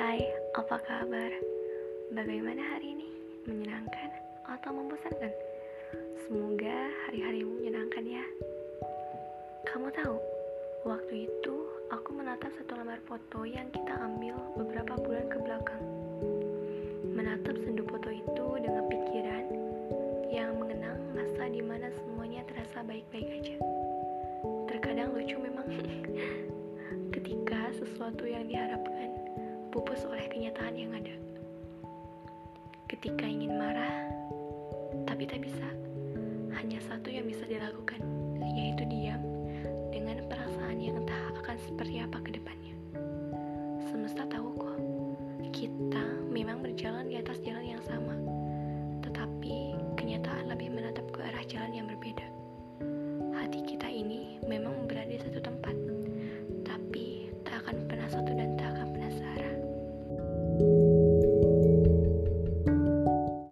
Apa kabar? Bagaimana hari ini? Menyenangkan atau membosankan? Semoga hari-harimu menyenangkan ya. Kamu tahu, waktu itu aku menatap satu lembar foto yang kita ambil beberapa bulan ke belakang. Menatap sendu foto itu dengan pikiran yang mengenang masa di mana semuanya terasa baik-baik aja. Terkadang lucu memang ketika sesuatu yang diharapkan pupus oleh kenyataan yang ada. Ketika ingin marah, tapi tak bisa, hanya satu yang bisa dilakukan, yaitu diam dengan perasaan yang entah akan seperti apa ke depannya. Semesta tahu kok, kita memang berjalan di atas jalan